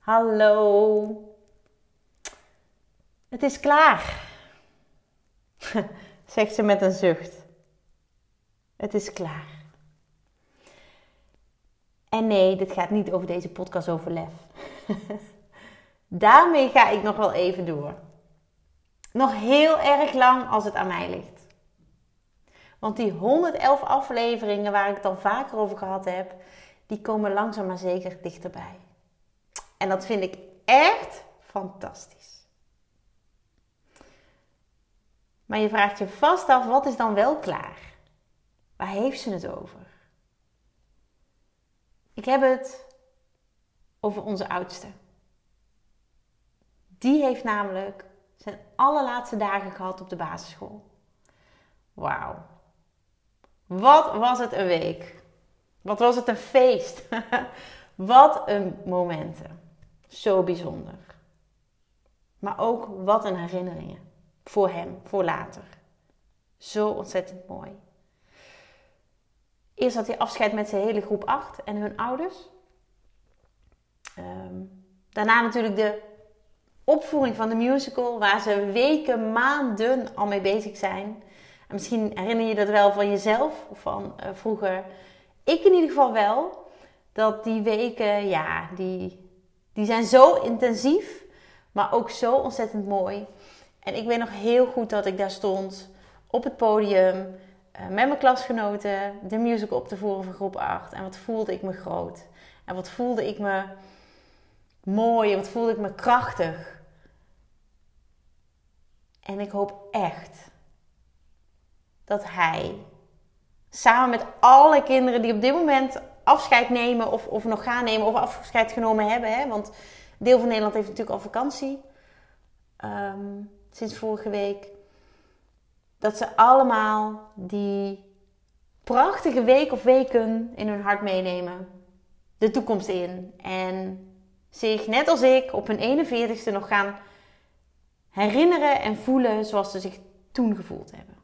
Hallo. Het is klaar. Zegt ze met een zucht. Het is klaar. En nee, dit gaat niet over deze podcast over lef. Daarmee ga ik nog wel even door. Nog heel erg lang als het aan mij ligt. Want die 111 afleveringen waar ik het dan vaker over gehad heb, die komen langzaam maar zeker dichterbij. En dat vind ik echt fantastisch. Maar je vraagt je vast af, wat is dan wel klaar? Waar heeft ze het over? Ik heb het over onze oudste. Die heeft namelijk zijn allerlaatste dagen gehad op de basisschool. Wauw. Wat was het een week? Wat was het een feest? wat een momenten. Zo bijzonder. Maar ook wat een herinneringen. Voor hem, voor later. Zo ontzettend mooi. Eerst had hij afscheid met zijn hele groep 8 en hun ouders. Ehm, daarna natuurlijk de opvoering van de musical, waar ze weken, maanden al mee bezig zijn. En misschien herinner je dat wel van jezelf of van uh, vroeger. Ik in ieder geval wel. Dat die weken, ja, die, die zijn zo intensief, maar ook zo ontzettend mooi. En ik weet nog heel goed dat ik daar stond op het podium uh, met mijn klasgenoten de musical op te voeren van groep 8. En wat voelde ik me groot. En wat voelde ik me mooi. En wat voelde ik me krachtig. En ik hoop echt dat hij samen met alle kinderen die op dit moment afscheid nemen of, of nog gaan nemen of afscheid genomen hebben. Hè? Want deel van Nederland heeft natuurlijk al vakantie. Ehm, sinds vorige week. Dat ze allemaal die prachtige week of weken in hun hart meenemen. De toekomst in. En zich, net als ik, op hun 41ste nog gaan herinneren en voelen zoals ze zich toen gevoeld hebben.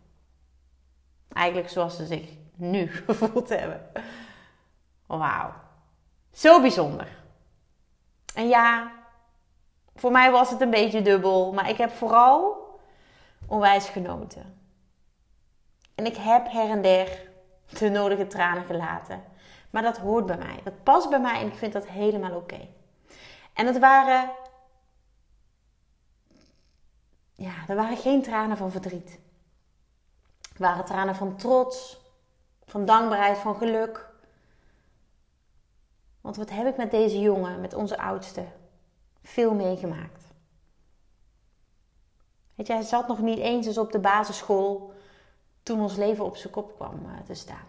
Eigenlijk zoals ze zich nu gevoeld hebben. Wauw. Zo bijzonder. En ja, voor mij was het een beetje dubbel, maar ik heb vooral onwijs genoten. En ik heb her en der de nodige tranen gelaten. Maar dat hoort bij mij. Dat past bij mij en ik vind dat helemaal oké. En het waren. Ja, er waren geen tranen van verdriet. Het waren tranen van trots, van dankbaarheid, van geluk. Want wat heb ik met deze jongen, met onze oudste, veel meegemaakt. Weet je, hij zat nog niet eens op de basisschool toen ons leven op zijn kop kwam eh, te staan.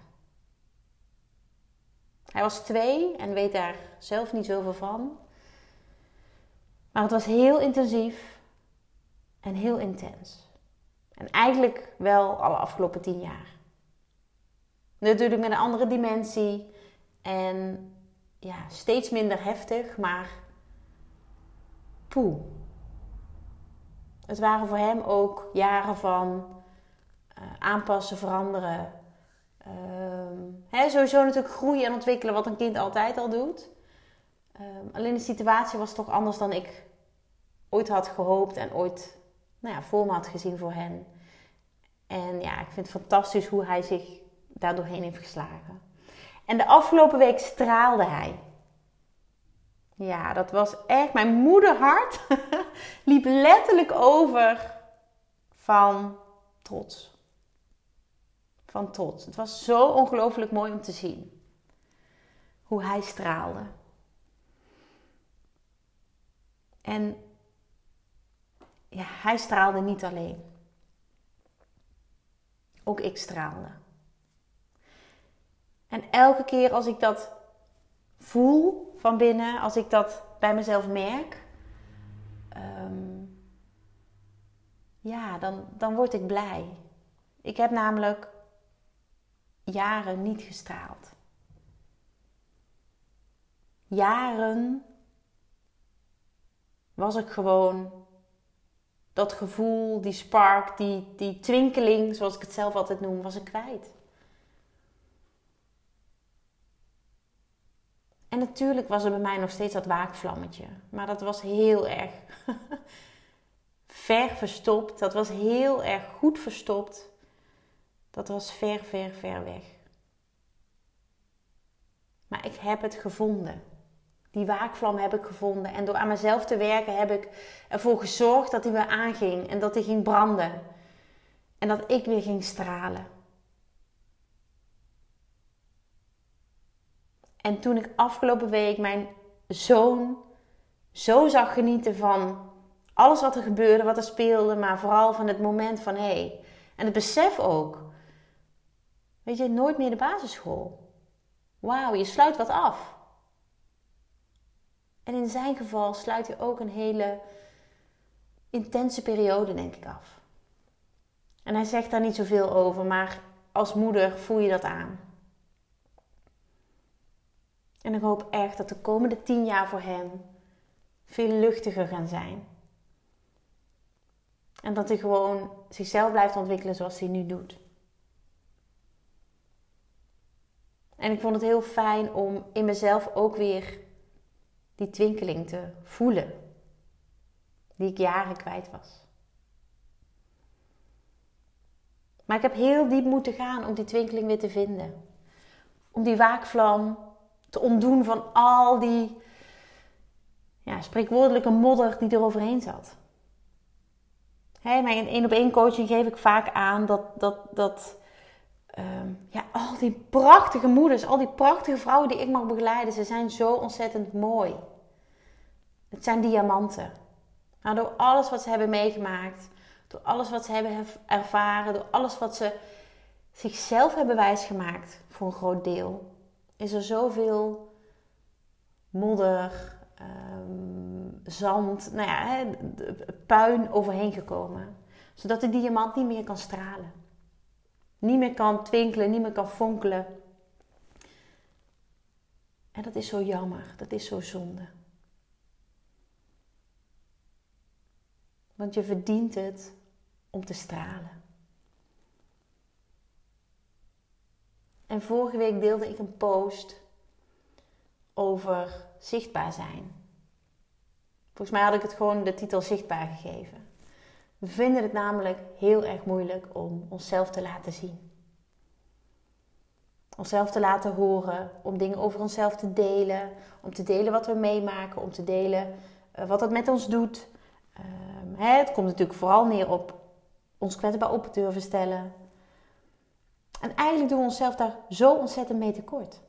Hij was twee en weet daar zelf niet zoveel van. Maar het was heel intensief en heel intens. En eigenlijk wel alle afgelopen tien jaar. Natuurlijk met een andere dimensie en ja, steeds minder heftig, maar poeh. Het waren voor hem ook jaren van uh, aanpassen, veranderen. Uh, sowieso natuurlijk groeien en ontwikkelen, wat een kind altijd al doet. Um, alleen de situatie was toch anders dan ik ooit had gehoopt en ooit nou ja, voor me had gezien voor hen. En ja, ik vind het fantastisch hoe hij zich daar doorheen heeft geslagen. En de afgelopen week straalde hij. Ja, dat was echt. Mijn moederhart liep letterlijk over van trots. Van trots. Het was zo ongelooflijk mooi om te zien. Hoe hij straalde. En ja, hij straalde niet alleen. Ook ik straalde. En elke keer als ik dat voel van binnen, als ik dat bij mezelf merk, ehm, ja, dan, dan word ik blij. Ik heb namelijk jaren niet gestraald. Jaren was ik gewoon dat gevoel, die spark, die, die twinkeling, zoals ik het zelf altijd noem, was ik kwijt. En natuurlijk was er bij mij nog steeds dat waakvlammetje. Maar dat was heel erg ver verstopt. Dat was heel erg goed verstopt. Dat was ver, ver, ver weg. Maar ik heb het gevonden. Die waakvlam heb ik gevonden. En door aan mezelf te werken heb ik ervoor gezorgd dat hij weer aanging. En dat hij ging branden. En dat ik weer ging stralen. En toen ik afgelopen week mijn zoon zo zag genieten van alles wat er gebeurde, wat er speelde, maar vooral van het moment van hé. Hey, en het besef ook. Weet je, nooit meer de basisschool. Wauw, je sluit wat af. En in zijn geval sluit hij ook een hele intense periode, denk ik, af. En hij zegt daar niet zoveel over, maar als moeder voel je dat aan. En ik hoop echt dat de komende tien jaar voor hem veel luchtiger gaan zijn. En dat hij gewoon zichzelf blijft ontwikkelen zoals hij nu doet. En ik vond het heel fijn om in mezelf ook weer die twinkeling te voelen. Die ik jaren kwijt was. Maar ik heb heel diep moeten gaan om die twinkeling weer te vinden. Om die waakvlam te ontdoen van al die ja, spreekwoordelijke modder die er overheen zat. Hey, mijn één op één coaching geef ik vaak aan dat, dat, dat ehm, ja, al die prachtige moeders, al die prachtige vrouwen die ik mag begeleiden, ze zijn zo ontzettend mooi. Het zijn diamanten. Nou, door alles wat ze hebben meegemaakt, door alles wat ze hebben ervaren, door alles wat ze zichzelf hebben wijsgemaakt voor een groot deel, is er zoveel modder, ehm, zand, nou ja, puin overheen gekomen. Zodat de diamant niet meer kan stralen. Niet meer kan twinkelen, niet meer kan fonkelen. En dat is zo jammer, dat is zo zonde. Want je verdient het om te stralen. En vorige week deelde ik een post over zichtbaar zijn. Volgens mij had ik het gewoon de titel zichtbaar gegeven. We vinden het namelijk heel erg moeilijk om onszelf te laten zien. Onszelf te laten horen, om dingen over onszelf te delen, om te delen wat we meemaken, om te delen eh, wat het met ons doet. Ehm, het komt natuurlijk vooral neer op ons kwetsbaar open durven stellen, en eigenlijk doen we onszelf daar zo ontzettend mee tekort.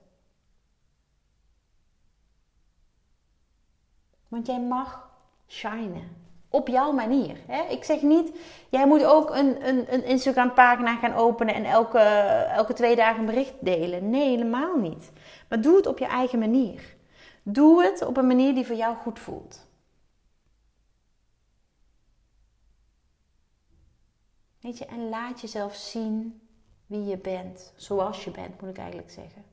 Want jij mag shinen. Op jouw manier. Hè? Ik zeg niet, jij moet ook een, een, een Instagram pagina gaan openen en elke, elke twee dagen een bericht delen. Nee, helemaal niet. Maar doe het op je eigen manier. Doe het op een manier die voor jou goed voelt. Weet je, en laat jezelf zien wie je bent, zoals je bent, moet ik eigenlijk zeggen.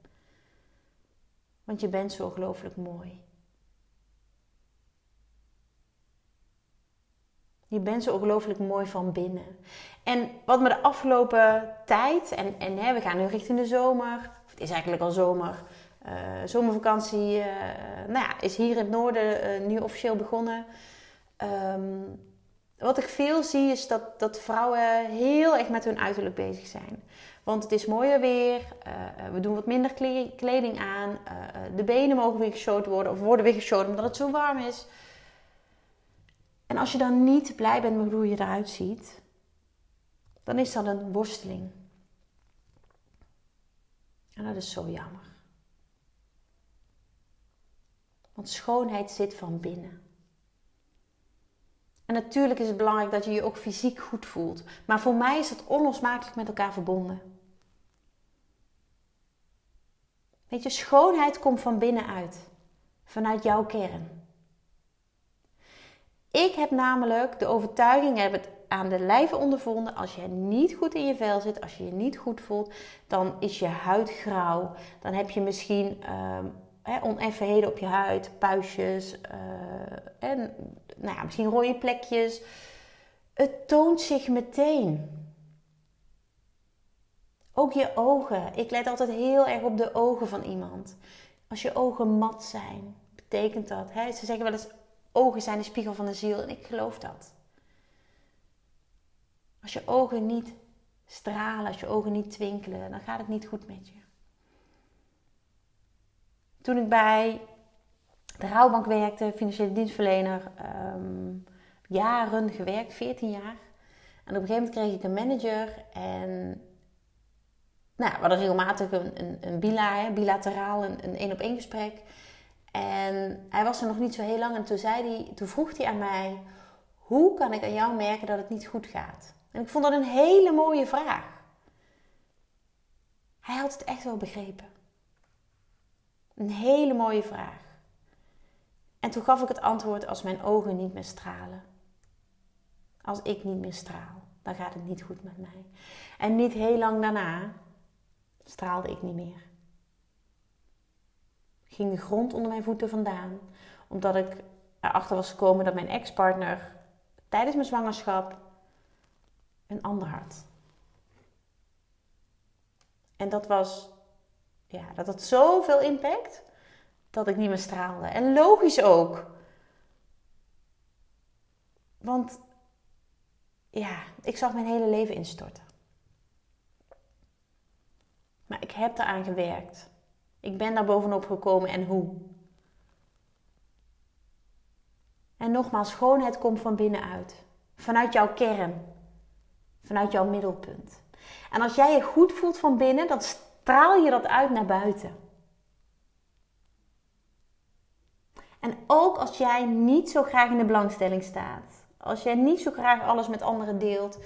Want je bent zo ongelooflijk mooi. Je bent zo ongelooflijk mooi van binnen. En wat me de afgelopen tijd, en, en hè, we gaan nu richting de zomer, het is eigenlijk al zomer, uh, zomervakantie uh, nou ja, is hier in het noorden uh, nu officieel begonnen. Um, wat ik veel zie is dat, dat vrouwen heel erg met hun uiterlijk bezig zijn. Want het is mooier weer, uh, we doen wat minder kleding aan, uh, de benen mogen weer geshowd worden of worden weer geshowd omdat het zo warm is. En als je dan niet blij bent met hoe je eruit ziet, dan is dat een worsteling. En dat is zo jammer. Want schoonheid zit van binnen. En natuurlijk is het belangrijk dat je je ook fysiek goed voelt. Maar voor mij is het onlosmakelijk met elkaar verbonden. Weet je, schoonheid komt van binnenuit. Vanuit jouw kern. Ik heb namelijk de overtuiging, heb het aan de lijve ondervonden. Als je niet goed in je vel zit, als je je niet goed voelt, dan is je huid grauw. Dan heb je misschien uh, oneffenheden op je huid, puistjes, uh, en, nou misschien rode plekjes. Het toont zich meteen. Ook je ogen. Ik let altijd heel erg op de ogen van iemand. Als je ogen mat zijn, betekent dat. Ze zeggen wel eens: ogen zijn de spiegel van de ziel. En ik geloof dat. Als je ogen niet stralen, als je ogen niet twinkelen, dan gaat het niet goed met je. Toen ik bij de rouwbank werkte, financiële dienstverlener, um, jaren gewerkt, 14 jaar. En op een gegeven moment kreeg ik een manager en nou, we hadden regelmatig een, een, een bila, bilateraal, een één op één gesprek. En hij was er nog niet zo heel lang en toen, zei hij, toen vroeg hij aan mij, hoe kan ik aan jou merken dat het niet goed gaat? En ik vond dat een hele mooie vraag. Hij had het echt wel begrepen. Een hele mooie vraag. En toen gaf ik het antwoord als mijn ogen niet meer stralen. Als ik niet meer straal, dan gaat het niet goed met mij. En niet heel lang daarna straalde ik niet meer. Ging de grond onder mijn voeten vandaan, omdat ik erachter was gekomen dat mijn ex-partner tijdens mijn zwangerschap een ander had. En dat was, ja, dat had zoveel impact dat ik niet meer straalde. En logisch ook. Want ja, ik zag mijn hele leven instorten. Maar ik heb eraan gewerkt. Ik ben daar bovenop gekomen en hoe? En nogmaals, schoonheid komt van binnenuit. Vanuit jouw kern. Vanuit jouw middelpunt. En als jij je goed voelt van binnen, dan straal je dat uit naar buiten. En ook als jij niet zo graag in de belangstelling staat. Als jij niet zo graag alles met anderen deelt.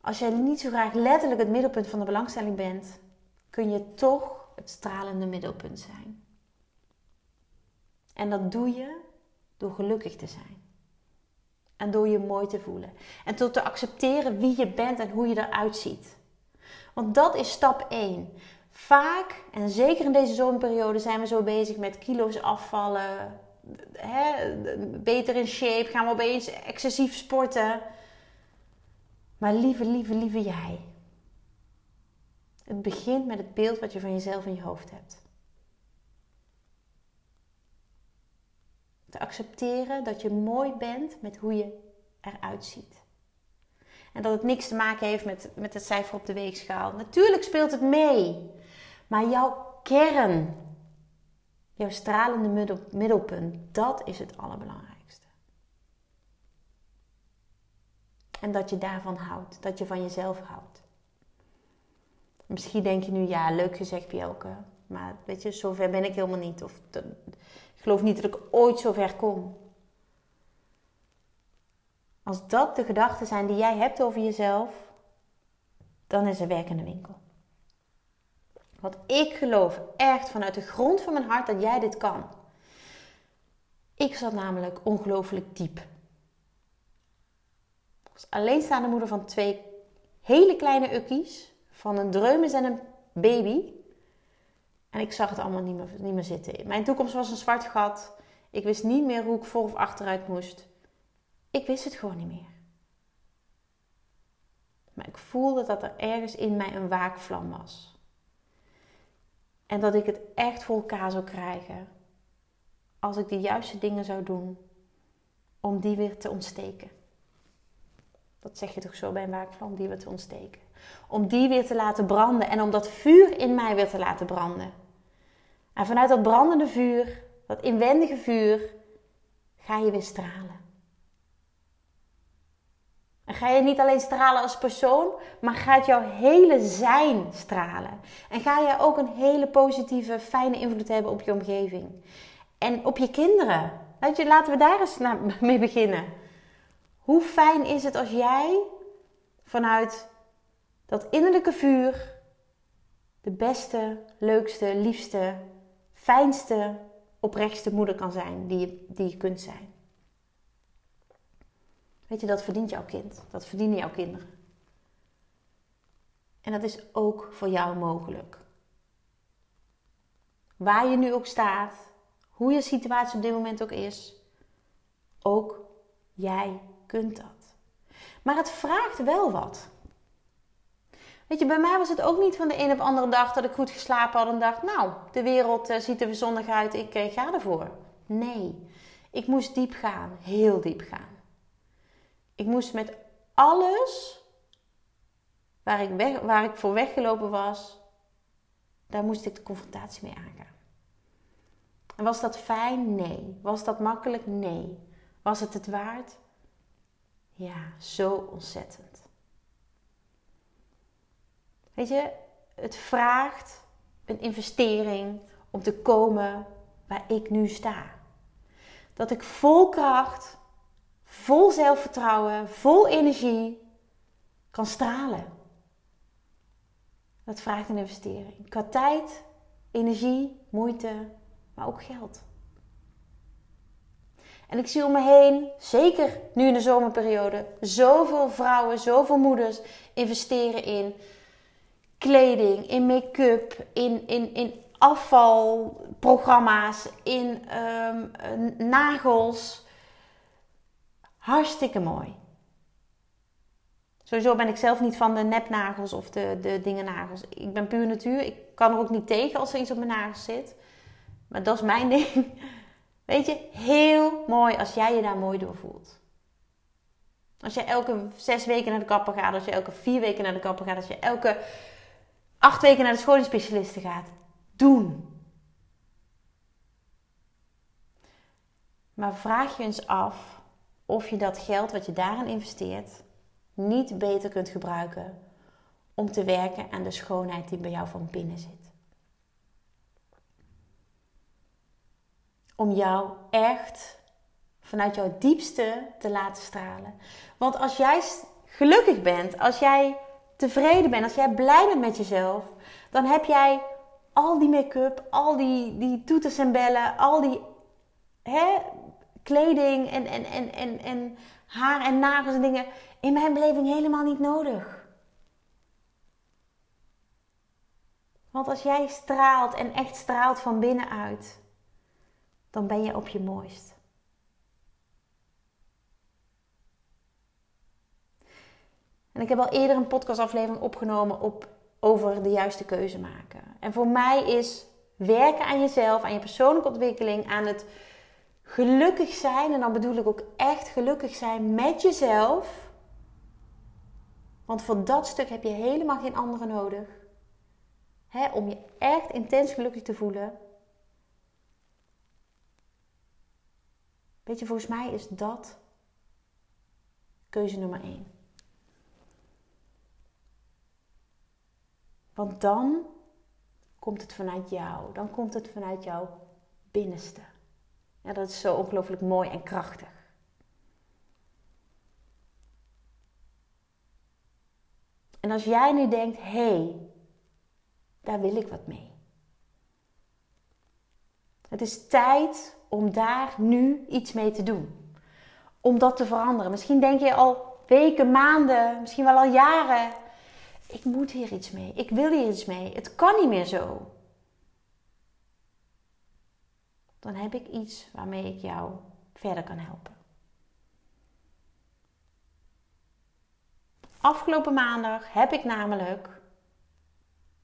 Als jij niet zo graag letterlijk het middelpunt van de belangstelling bent, kun je toch het stralende middelpunt zijn. En dat doe je door gelukkig te zijn. En door je mooi te voelen. En door te accepteren wie je bent en hoe je eruit ziet. Want dat is stap 1. Vaak, en zeker in deze zomerperiode, zijn we zo bezig met kilo's afvallen. Hè, beter in shape, gaan we opeens excessief sporten. Maar lieve, lieve, lieve jij. Het begint met het beeld wat je van jezelf in je hoofd hebt. Te accepteren dat je mooi bent met hoe je eruit ziet. En dat het niks te maken heeft met, met het cijfer op de weegschaal. Natuurlijk speelt het mee. Maar jouw kern, jouw stralende middelpunt, dat is het allerbelangrijkste. En dat je daarvan houdt, dat je van jezelf houdt. Misschien denk je nu, ja, leuk gezegd, Bjelke. Maar weet je, zover ben ik helemaal niet. Of ik geloof niet dat ik ooit zover kom. Als dat de gedachten zijn die jij hebt over jezelf, dan is er werk in de winkel. Want ik geloof echt vanuit de grond van mijn hart dat jij dit kan. Ik zat namelijk ongelooflijk diep. Ik was alleenstaande moeder van twee hele kleine ukkies van een dreumes en een baby. En ik zag het allemaal niet meer, niet meer zitten. Mijn toekomst was een zwart gat. Ik wist niet meer hoe ik voor of achteruit moest. Ik wist het gewoon niet meer. Maar ik voelde dat er ergens in mij een waakvlam was. En dat ik het echt voor elkaar zou krijgen als ik de juiste dingen zou doen om die weer te ontsteken. Dat zeg je toch zo bij een waakvlam, die weer te ontsteken. Om die weer te laten branden en om dat vuur in mij weer te laten branden. En vanuit dat brandende vuur, dat inwendige vuur, ga je weer stralen. Ga je niet alleen stralen als persoon, maar gaat jouw hele zijn stralen. En ga je ook een hele positieve, fijne invloed hebben op je omgeving. En op je kinderen. Laten we daar eens mee beginnen. Hoe fijn is het als jij vanuit dat innerlijke vuur de beste, leukste, liefste, fijnste, oprechtste moeder kan zijn die je, die je kunt zijn. Weet je, dat verdient jouw kind. Dat verdienen jouw kinderen. En dat is ook voor jou mogelijk. Waar je nu ook staat, hoe je situatie op dit moment ook is, ook jij kunt dat. Maar het vraagt wel wat. Weet je, bij mij was het ook niet van de een op de andere dag dat ik goed geslapen had en dacht, nou, de wereld uh, ziet er zonnig uit, ik uh, ga ervoor. Nee, ik moest diep gaan, heel diep gaan. Ik moest met alles waar ik, waar ik voor weggelopen was, daar moest ik de confrontatie mee aangaan. En was dat fijn? Nee. Was dat makkelijk? Nee. Was het het waard? Ja, zo ontzettend. Weet je, het vraagt een investering om te komen waar ik nu sta. Dat ik vol kracht, vol zelfvertrouwen, vol energie kan stralen. Dat vraagt een investering. Qua tijd, energie, moeite, maar ook geld. En ik zie om me heen, zeker nu in de zomerperiode, zoveel vrouwen, zoveel moeders investeren in kleding, in make-up, in, in, in afvalprogramma's, in um, nagels. Hartstikke mooi. Sowieso ben ik zelf niet van de nepnagels of de, de dingen nagels. Ik ben puur natuur. Ik kan er ook niet tegen als er iets op mijn nagels zit. Maar dat is mijn ding. Weet je, heel mooi als jij je daar mooi door voelt. Als je elke zes weken naar de kapper gaat, als je elke vier weken naar de kapper gaat, als je elke acht weken naar de schoonheidsspecialisten gaat. Doen. Maar vraag je eens af of je dat geld wat je daarin investeert niet beter kunt gebruiken om te werken aan de schoonheid die bij jou van binnen zit. Om jou echt vanuit jouw diepste te laten stralen. Want als jij gelukkig bent, als jij tevreden bent, als jij blij bent met jezelf, dan heb jij al die make-up, al die, die toeters en bellen, al die hè, kleding en, en, en, en, en haar en nagels en dingen in mijn beleving helemaal niet nodig. Want als jij straalt en echt straalt van binnenuit, dan ben je op je mooist. En ik heb al eerder een podcastaflevering opgenomen op, over de juiste keuze maken. En voor mij is werken aan jezelf, aan je persoonlijke ontwikkeling, aan het gelukkig zijn. En dan bedoel ik ook echt gelukkig zijn met jezelf. Want voor dat stuk heb je helemaal geen andere nodig. om je echt intens gelukkig te voelen. Weet je, volgens mij is dat keuze nummer één. Want dan komt het vanuit jou. Dan komt het vanuit jouw binnenste. Ja, dat is zo ongelooflijk mooi en krachtig. En als jij nu denkt, hé, hey, daar wil ik wat mee. Het is tijd om daar nu iets mee te doen. Om dat te veranderen. Misschien denk je al weken, maanden, misschien wel al jaren. Ik moet hier iets mee. Ik wil hier iets mee. Het kan niet meer zo. Dan heb ik iets waarmee ik jou verder kan helpen. Afgelopen maandag heb ik namelijk,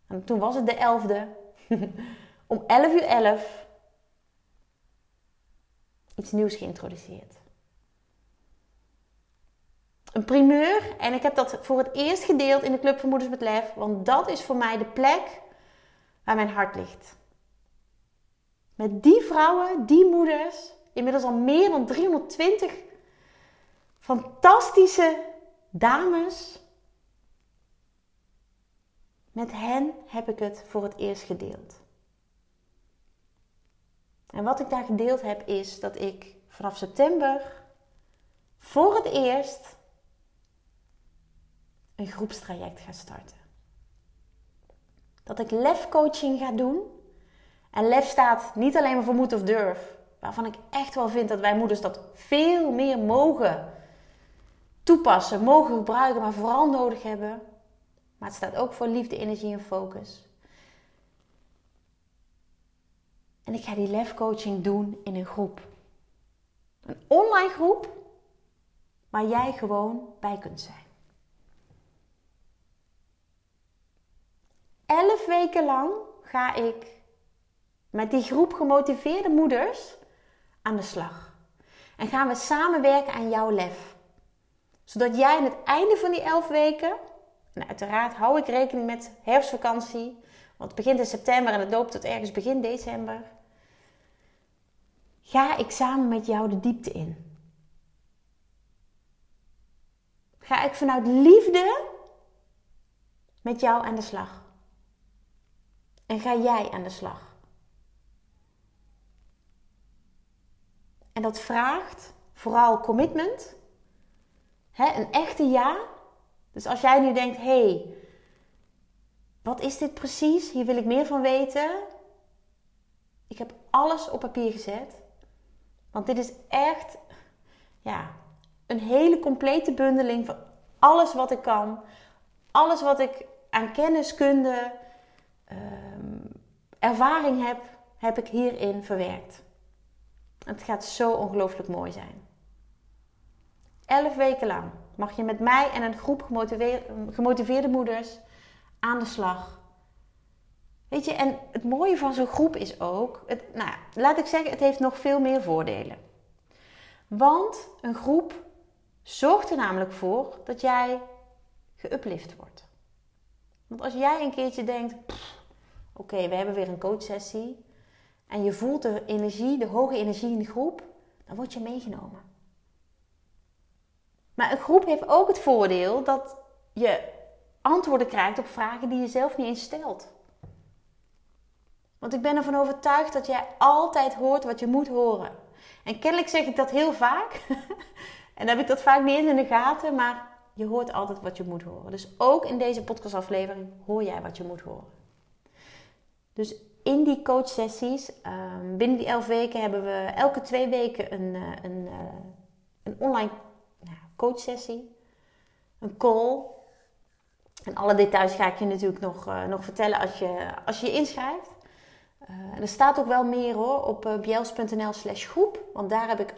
en toen was het de 11e, om 11 uur 11 iets nieuws geïntroduceerd. Een primeur en ik heb dat voor het eerst gedeeld in de Club van Moeders met Lef, want dat is voor mij de plek waar mijn hart ligt. Met die vrouwen, die moeders, inmiddels al meer dan 320 fantastische dames. Met hen heb ik het voor het eerst gedeeld. En wat ik daar gedeeld heb is dat ik vanaf september voor het eerst een groepstraject ga starten. Dat ik lefcoaching ga doen. En lef staat niet alleen maar voor moed of durf, waarvan ik echt wel vind dat wij moeders dat veel meer mogen toepassen, mogen gebruiken, maar vooral nodig hebben. Maar het staat ook voor liefde, energie en focus. En ik ga die lef coaching doen in een groep. Een online groep waar jij gewoon bij kunt zijn. Elf weken lang ga ik met die groep gemotiveerde moeders aan de slag. En gaan we samenwerken aan jouw lef. Zodat jij aan het einde van die elf weken, en uiteraard hou ik rekening met herfstvakantie, want het begint in september en het loopt tot ergens begin december, ga ik samen met jou de diepte in. Ga ik vanuit liefde met jou aan de slag. En ga jij aan de slag. En dat vraagt vooral commitment. Hè, een echte ja. Dus als jij nu denkt, hé, hey, wat is dit precies? Hier wil ik meer van weten. Ik heb alles op papier gezet. Want dit is echt ja, een hele complete bundeling van alles wat ik kan. Alles wat ik aan kennis, kunde, ehm, ervaring heb, heb ik hierin verwerkt. Het gaat zo ongelooflijk mooi zijn. Elf weken lang mag je met mij en een groep gemotiveerde, moeders aan de slag. Weet je, en het mooie van zo'n groep is ook, het, nou, laat ik zeggen, het heeft nog veel meer voordelen. Want een groep zorgt er namelijk voor dat jij geuplift wordt. Want als jij een keertje denkt, oké, we hebben weer een coachsessie. En je voelt de energie, de hoge energie in de groep, dan word je meegenomen. Maar een groep heeft ook het voordeel dat je antwoorden krijgt op vragen die je zelf niet eens stelt. Want ik ben ervan overtuigd dat jij altijd hoort wat je moet horen. En kennelijk zeg ik dat heel vaak. en dan heb ik dat vaak niet in de gaten, maar je hoort altijd wat je moet horen. Dus ook in deze podcastaflevering hoor jij wat je moet horen. Dus in die coachsessies, um, binnen die elf weken, hebben we elke twee weken een, uh, een, uh, een online nou, coachsessie. Een call. En alle details ga ik je natuurlijk nog, uh, nog vertellen als je, als je je inschrijft. er staat ook wel meer hoor op uh, bjels.nl slash groep. Want daar heb ik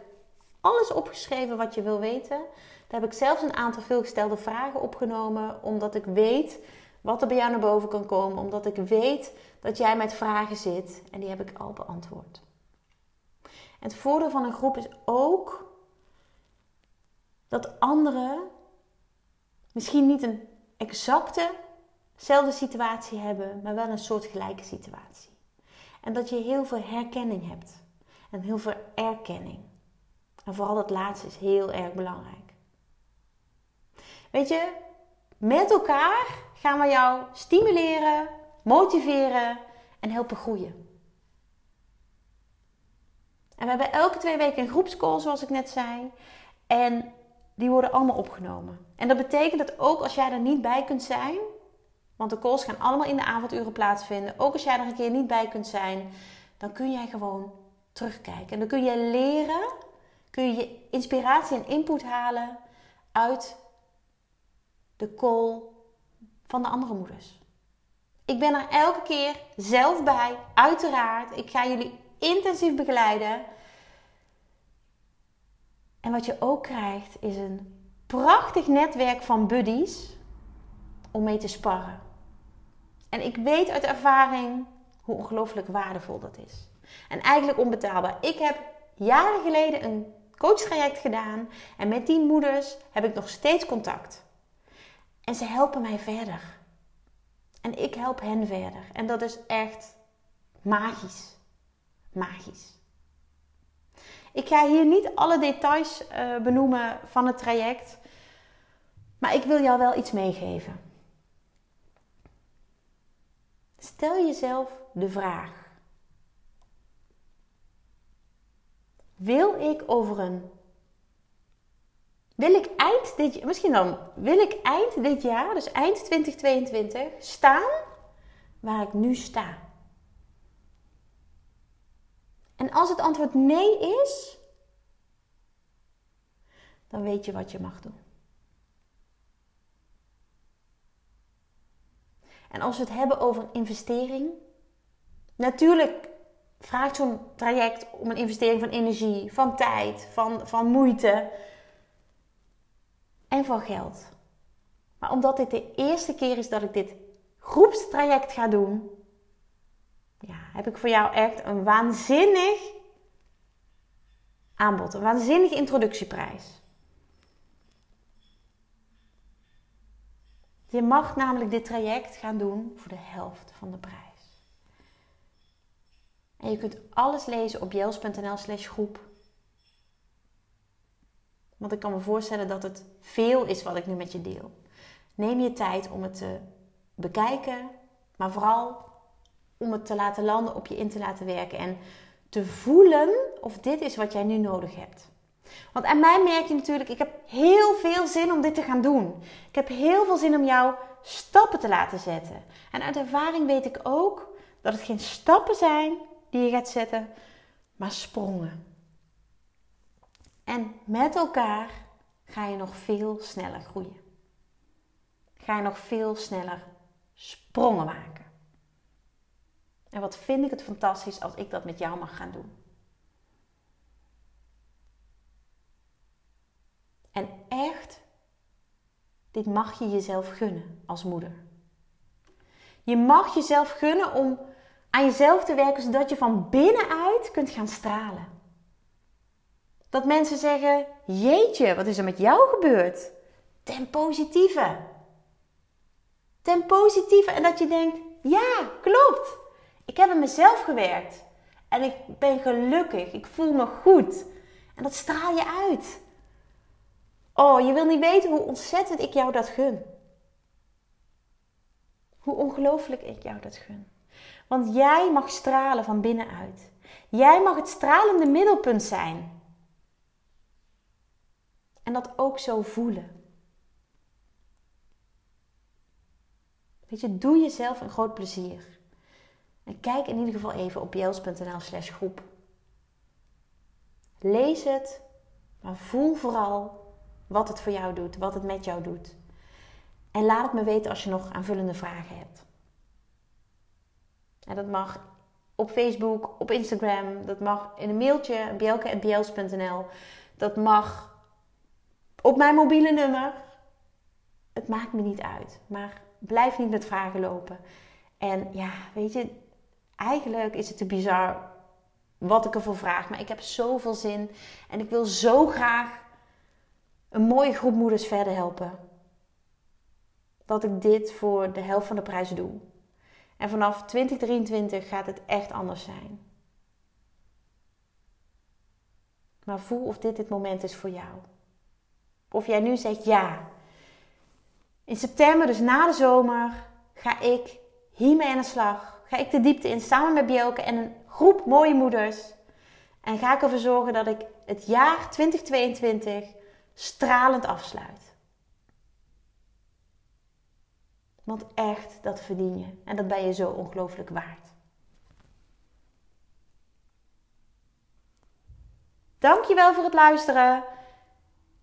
alles opgeschreven wat je wil weten. Daar heb ik zelfs een aantal veelgestelde vragen opgenomen. Omdat ik weet wat er bij jou naar boven kan komen. Omdat ik weet dat jij met vragen zit en die heb ik al beantwoord. En het voordeel van een groep is ook dat anderen misschien niet een exactezelfde situatie hebben, maar wel een soortgelijke situatie. En dat je heel veel herkenning hebt en heel veel erkenning. En vooral dat laatste is heel erg belangrijk. Weet je, met elkaar gaan we jou stimuleren, motiveren en helpen groeien. En we hebben elke twee weken een groepscall, zoals ik net zei. En die worden allemaal opgenomen. En dat betekent dat ook als jij er niet bij kunt zijn, want de calls gaan allemaal in de avonduren plaatsvinden. Ook als jij er een keer niet bij kunt zijn, dan kun jij gewoon terugkijken. En dan kun je leren, kun je je inspiratie en input halen uit de call van de andere moeders. Ik ben er elke keer zelf bij, uiteraard. Ik ga jullie intensief begeleiden. En wat je ook krijgt is een prachtig netwerk van buddies om mee te sparren. En ik weet uit ervaring hoe ongelooflijk waardevol dat is. En eigenlijk onbetaalbaar. Ik heb jaren geleden een coachtraject gedaan en met die moeders heb ik nog steeds contact. En ze helpen mij verder. En ik help hen verder. En dat is echt magisch. Magisch. Ik ga hier niet alle details uh, benoemen van het traject. Maar ik wil jou wel iets meegeven. Stel jezelf de vraag: Wil ik over een wil ik eind dit, misschien dan, wil ik eind dit jaar, dus eind 2022, staan waar ik nu sta? En als het antwoord nee is, dan weet je wat je mag doen. En als we het hebben over een investering, natuurlijk vraagt zo'n traject om een investering van energie, van tijd, van, van moeite en van geld. Maar omdat dit de eerste keer is dat ik dit groepstraject ga doen, ja, heb ik voor jou echt een waanzinnig aanbod, een waanzinnige introductieprijs. Je mag namelijk dit traject gaan doen voor de helft van de prijs. En je kunt alles lezen op jels.nl slash groep. Want ik kan me voorstellen dat het veel is wat ik nu met je deel. Neem je tijd om het te bekijken, maar vooral om het te laten landen, op je in te laten werken en te voelen of dit is wat jij nu nodig hebt. Want aan mij merk je natuurlijk, ik heb heel veel zin om dit te gaan doen. Ik heb heel veel zin om jou stappen te laten zetten. En uit ervaring weet ik ook dat het geen stappen zijn die je gaat zetten, maar sprongen. En met elkaar ga je nog veel sneller groeien. Ga je nog veel sneller sprongen maken. En wat vind ik het fantastisch als ik dat met jou mag gaan doen. En echt, dit mag je jezelf gunnen als moeder. Je mag jezelf gunnen om aan jezelf te werken zodat je van binnenuit kunt gaan stralen. Dat mensen zeggen: Jeetje, wat is er met jou gebeurd? Ten positieve. Ten positieve. En dat je denkt: Ja, klopt. Ik heb aan mezelf gewerkt. En ik ben gelukkig. Ik voel me goed. En dat straal je uit. Oh, je wil niet weten hoe ontzettend ik jou dat gun. Hoe ongelooflijk ik jou dat gun. Want jij mag stralen van binnenuit. Jij mag het stralende middelpunt zijn. En dat ook zo voelen. Weet je, doe jezelf een groot plezier. En kijk in ieder geval even op jels.nl slash groep. Lees het, maar voel vooral wat het voor jou doet, wat het met jou doet. En laat het me weten als je nog aanvullende vragen hebt. En dat mag op Facebook, op Instagram, dat mag in een mailtje, bjelke.bjels.nl. Dat mag op mijn mobiele nummer. Het maakt me niet uit, maar blijf niet met vragen lopen. En ja, weet je, eigenlijk is het te bizar wat ik ervoor vraag, maar ik heb zoveel zin en ik wil zo graag een mooie groep moeders verder helpen. Dat ik dit voor de helft van de prijs doe. En vanaf 2023 gaat het echt anders zijn. Maar voel of dit het moment is voor jou. Of jij nu zegt ja. In september, dus na de zomer, ga ik hiermee aan de slag. Ga ik de diepte in samen met Bjelke en een groep mooie moeders. En ga ik ervoor zorgen dat ik het jaar 2022 stralend afsluit. Want echt, dat verdien je. En dat ben je zo ongelooflijk waard. Dankjewel voor het luisteren.